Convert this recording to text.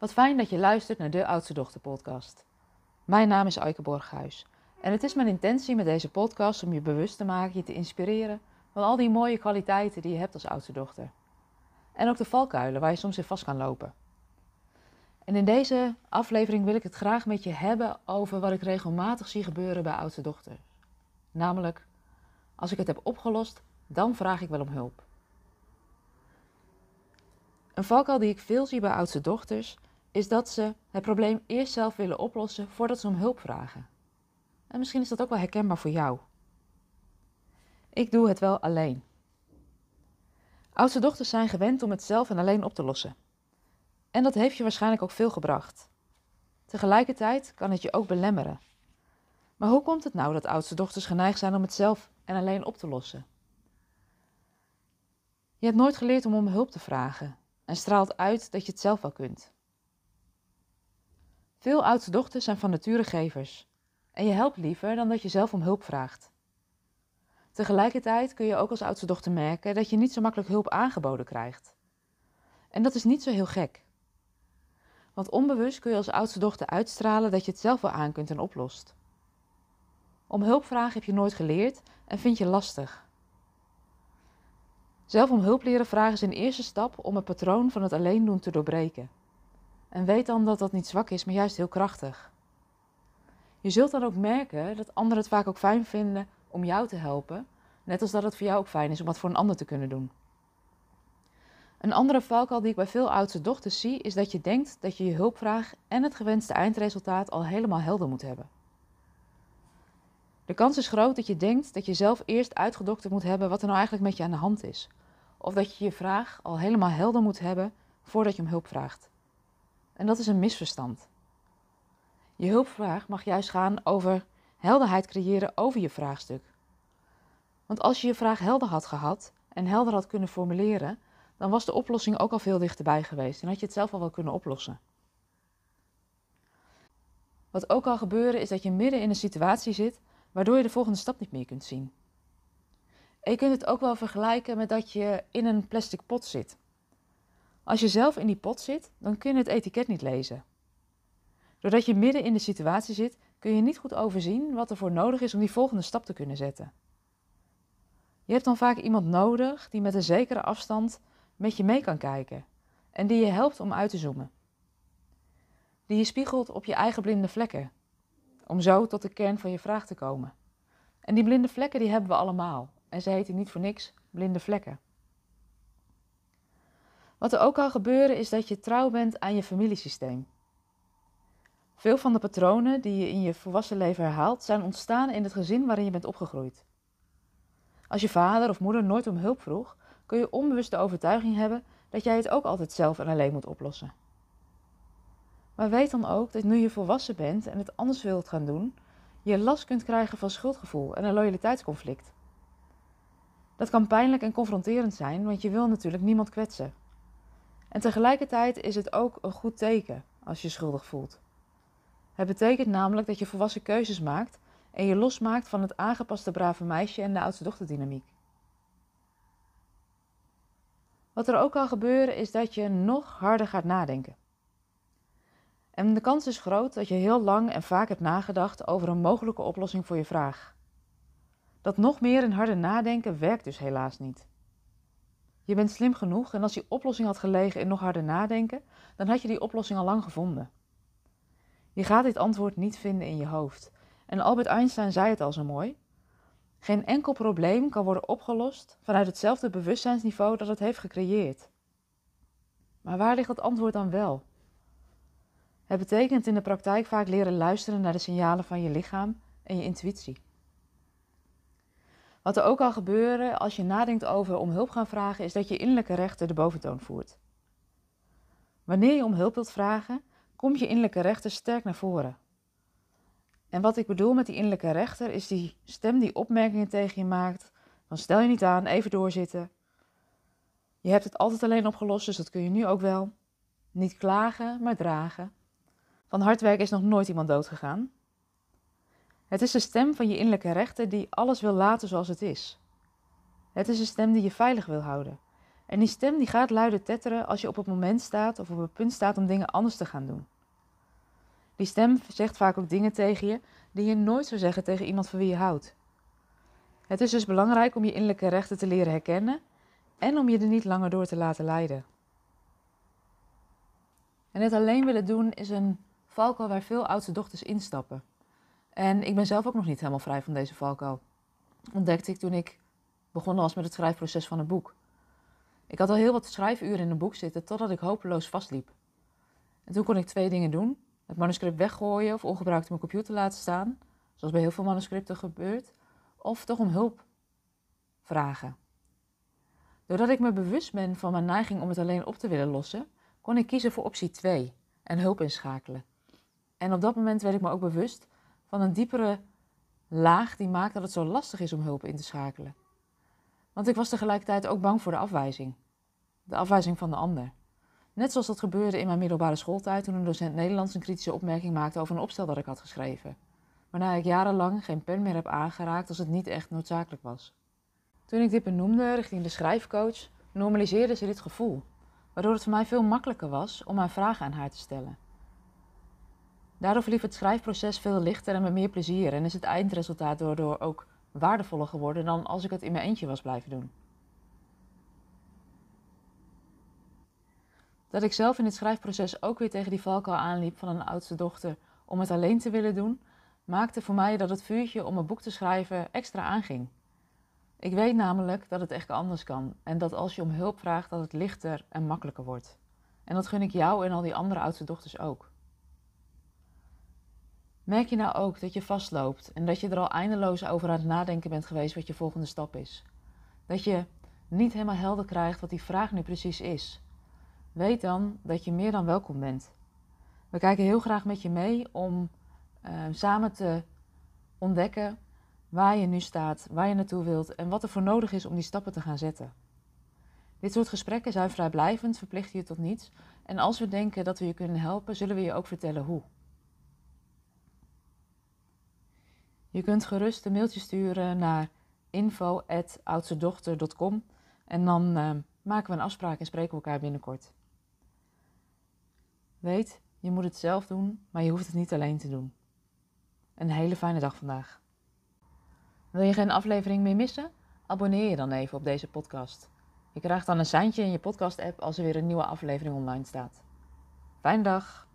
Wat fijn dat je luistert naar de Oudste Dochter podcast. Mijn naam is Aike Borghuis en het is mijn intentie met deze podcast om je bewust te maken, je te inspireren van al die mooie kwaliteiten die je hebt als oudste dochter. En ook de valkuilen waar je soms in vast kan lopen. En in deze aflevering wil ik het graag met je hebben over wat ik regelmatig zie gebeuren bij oudste dochters. Namelijk, als ik het heb opgelost, dan vraag ik wel om hulp. Een valkuil die ik veel zie bij oudste dochters is dat ze het probleem eerst zelf willen oplossen voordat ze om hulp vragen. En misschien is dat ook wel herkenbaar voor jou. Ik doe het wel alleen. Oudste dochters zijn gewend om het zelf en alleen op te lossen. En dat heeft je waarschijnlijk ook veel gebracht. Tegelijkertijd kan het je ook belemmeren. Maar hoe komt het nou dat oudste dochters geneigd zijn om het zelf en alleen op te lossen? Je hebt nooit geleerd om om hulp te vragen en straalt uit dat je het zelf wel kunt. Veel oudste dochters zijn van nature gevers en je helpt liever dan dat je zelf om hulp vraagt. Tegelijkertijd kun je ook als oudste dochter merken dat je niet zo makkelijk hulp aangeboden krijgt. En dat is niet zo heel gek. Want onbewust kun je als oudste dochter uitstralen dat je het zelf wel aan kunt en oplost. Om hulp vragen heb je nooit geleerd en vind je lastig. Zelf om hulp leren vragen is een eerste stap om het patroon van het alleen doen te doorbreken. En weet dan dat dat niet zwak is, maar juist heel krachtig. Je zult dan ook merken dat anderen het vaak ook fijn vinden om jou te helpen, net als dat het voor jou ook fijn is om wat voor een ander te kunnen doen. Een andere valkuil die ik bij veel oudste dochters zie, is dat je denkt dat je je hulpvraag en het gewenste eindresultaat al helemaal helder moet hebben. De kans is groot dat je denkt dat je zelf eerst uitgedokterd moet hebben wat er nou eigenlijk met je aan de hand is. Of dat je je vraag al helemaal helder moet hebben voordat je om hulp vraagt. En dat is een misverstand. Je hulpvraag mag juist gaan over helderheid creëren over je vraagstuk. Want als je je vraag helder had gehad en helder had kunnen formuleren, dan was de oplossing ook al veel dichterbij geweest en had je het zelf al wel kunnen oplossen. Wat ook al gebeuren is dat je midden in een situatie zit waardoor je de volgende stap niet meer kunt zien. En je kunt het ook wel vergelijken met dat je in een plastic pot zit. Als je zelf in die pot zit, dan kun je het etiket niet lezen. Doordat je midden in de situatie zit, kun je niet goed overzien wat er voor nodig is om die volgende stap te kunnen zetten. Je hebt dan vaak iemand nodig die met een zekere afstand met je mee kan kijken en die je helpt om uit te zoomen. Die je spiegelt op je eigen blinde vlekken, om zo tot de kern van je vraag te komen. En die blinde vlekken die hebben we allemaal en ze heten niet voor niks blinde vlekken. Wat er ook kan gebeuren is dat je trouw bent aan je familiesysteem. Veel van de patronen die je in je volwassen leven herhaalt, zijn ontstaan in het gezin waarin je bent opgegroeid. Als je vader of moeder nooit om hulp vroeg, kun je onbewust de overtuiging hebben dat jij het ook altijd zelf en alleen moet oplossen. Maar weet dan ook dat nu je volwassen bent en het anders wilt gaan doen, je last kunt krijgen van schuldgevoel en een loyaliteitsconflict. Dat kan pijnlijk en confronterend zijn, want je wil natuurlijk niemand kwetsen. En tegelijkertijd is het ook een goed teken als je schuldig voelt. Het betekent namelijk dat je volwassen keuzes maakt en je losmaakt van het aangepaste brave meisje en de oudste dochterdynamiek. Wat er ook kan gebeuren is dat je nog harder gaat nadenken. En de kans is groot dat je heel lang en vaak hebt nagedacht over een mogelijke oplossing voor je vraag. Dat nog meer en harder nadenken werkt dus helaas niet. Je bent slim genoeg en als die oplossing had gelegen in nog harder nadenken, dan had je die oplossing al lang gevonden. Je gaat dit antwoord niet vinden in je hoofd. En Albert Einstein zei het al zo mooi. Geen enkel probleem kan worden opgelost vanuit hetzelfde bewustzijnsniveau dat het heeft gecreëerd. Maar waar ligt dat antwoord dan wel? Het betekent in de praktijk vaak leren luisteren naar de signalen van je lichaam en je intuïtie. Wat er ook al gebeuren als je nadenkt over om hulp gaan vragen, is dat je innerlijke rechter de boventoon voert. Wanneer je om hulp wilt vragen, komt je innerlijke rechter sterk naar voren. En wat ik bedoel met die innerlijke rechter is die stem die opmerkingen tegen je maakt. Van stel je niet aan, even doorzitten. Je hebt het altijd alleen opgelost, dus dat kun je nu ook wel. Niet klagen, maar dragen. Van hard werken is nog nooit iemand doodgegaan. Het is de stem van je innerlijke rechter die alles wil laten zoals het is. Het is een stem die je veilig wil houden En die stem die gaat luider tetteren als je op het moment staat of op het punt staat om dingen anders te gaan doen. Die stem zegt vaak ook dingen tegen je die je nooit zou zeggen tegen iemand van wie je houdt. Het is dus belangrijk om je innerlijke rechten te leren herkennen en om je er niet langer door te laten leiden. En het alleen willen doen is een valkuil waar veel oudste dochters instappen. En ik ben zelf ook nog niet helemaal vrij van deze valkuil. Ontdekte ik toen ik begonnen was met het schrijfproces van een boek. Ik had al heel wat schrijfuren in een boek zitten totdat ik hopeloos vastliep. En toen kon ik twee dingen doen: het manuscript weggooien of ongebruikt in mijn computer laten staan, zoals bij heel veel manuscripten gebeurt, of toch om hulp vragen. Doordat ik me bewust ben van mijn neiging om het alleen op te willen lossen, kon ik kiezen voor optie 2 en hulp inschakelen. En op dat moment werd ik me ook bewust van een diepere laag die maakt dat het zo lastig is om hulp in te schakelen. Want ik was tegelijkertijd ook bang voor de afwijzing. De afwijzing van de ander. Net zoals dat gebeurde in mijn middelbare schooltijd toen een docent Nederlands een kritische opmerking maakte over een opstel dat ik had geschreven. Waarna ik jarenlang geen pen meer heb aangeraakt als het niet echt noodzakelijk was. Toen ik dit benoemde richting de schrijfcoach, normaliseerde ze dit gevoel, waardoor het voor mij veel makkelijker was om mijn vragen aan haar te stellen. Daardoor verliep het schrijfproces veel lichter en met meer plezier en is het eindresultaat daardoor ook waardevoller geworden dan als ik het in mijn eentje was blijven doen. Dat ik zelf in het schrijfproces ook weer tegen die valkuil aanliep van een oudste dochter om het alleen te willen doen, maakte voor mij dat het vuurtje om een boek te schrijven extra aanging. Ik weet namelijk dat het echt anders kan en dat als je om hulp vraagt dat het lichter en makkelijker wordt. En dat gun ik jou en al die andere oudste dochters ook. Merk je nou ook dat je vastloopt en dat je er al eindeloos over aan het nadenken bent geweest wat je volgende stap is? Dat je niet helemaal helder krijgt wat die vraag nu precies is? Weet dan dat je meer dan welkom bent. We kijken heel graag met je mee om uh, samen te ontdekken waar je nu staat, waar je naartoe wilt en wat er voor nodig is om die stappen te gaan zetten. Dit soort gesprekken zijn vrijblijvend, verplichten je tot niets. En als we denken dat we je kunnen helpen, zullen we je ook vertellen hoe. Je kunt gerust een mailtje sturen naar info.oudstedochter.com en dan uh, maken we een afspraak en spreken we elkaar binnenkort. Weet, je moet het zelf doen, maar je hoeft het niet alleen te doen. Een hele fijne dag vandaag. Wil je geen aflevering meer missen? Abonneer je dan even op deze podcast. Je krijgt dan een seintje in je podcast-app als er weer een nieuwe aflevering online staat. Fijne dag!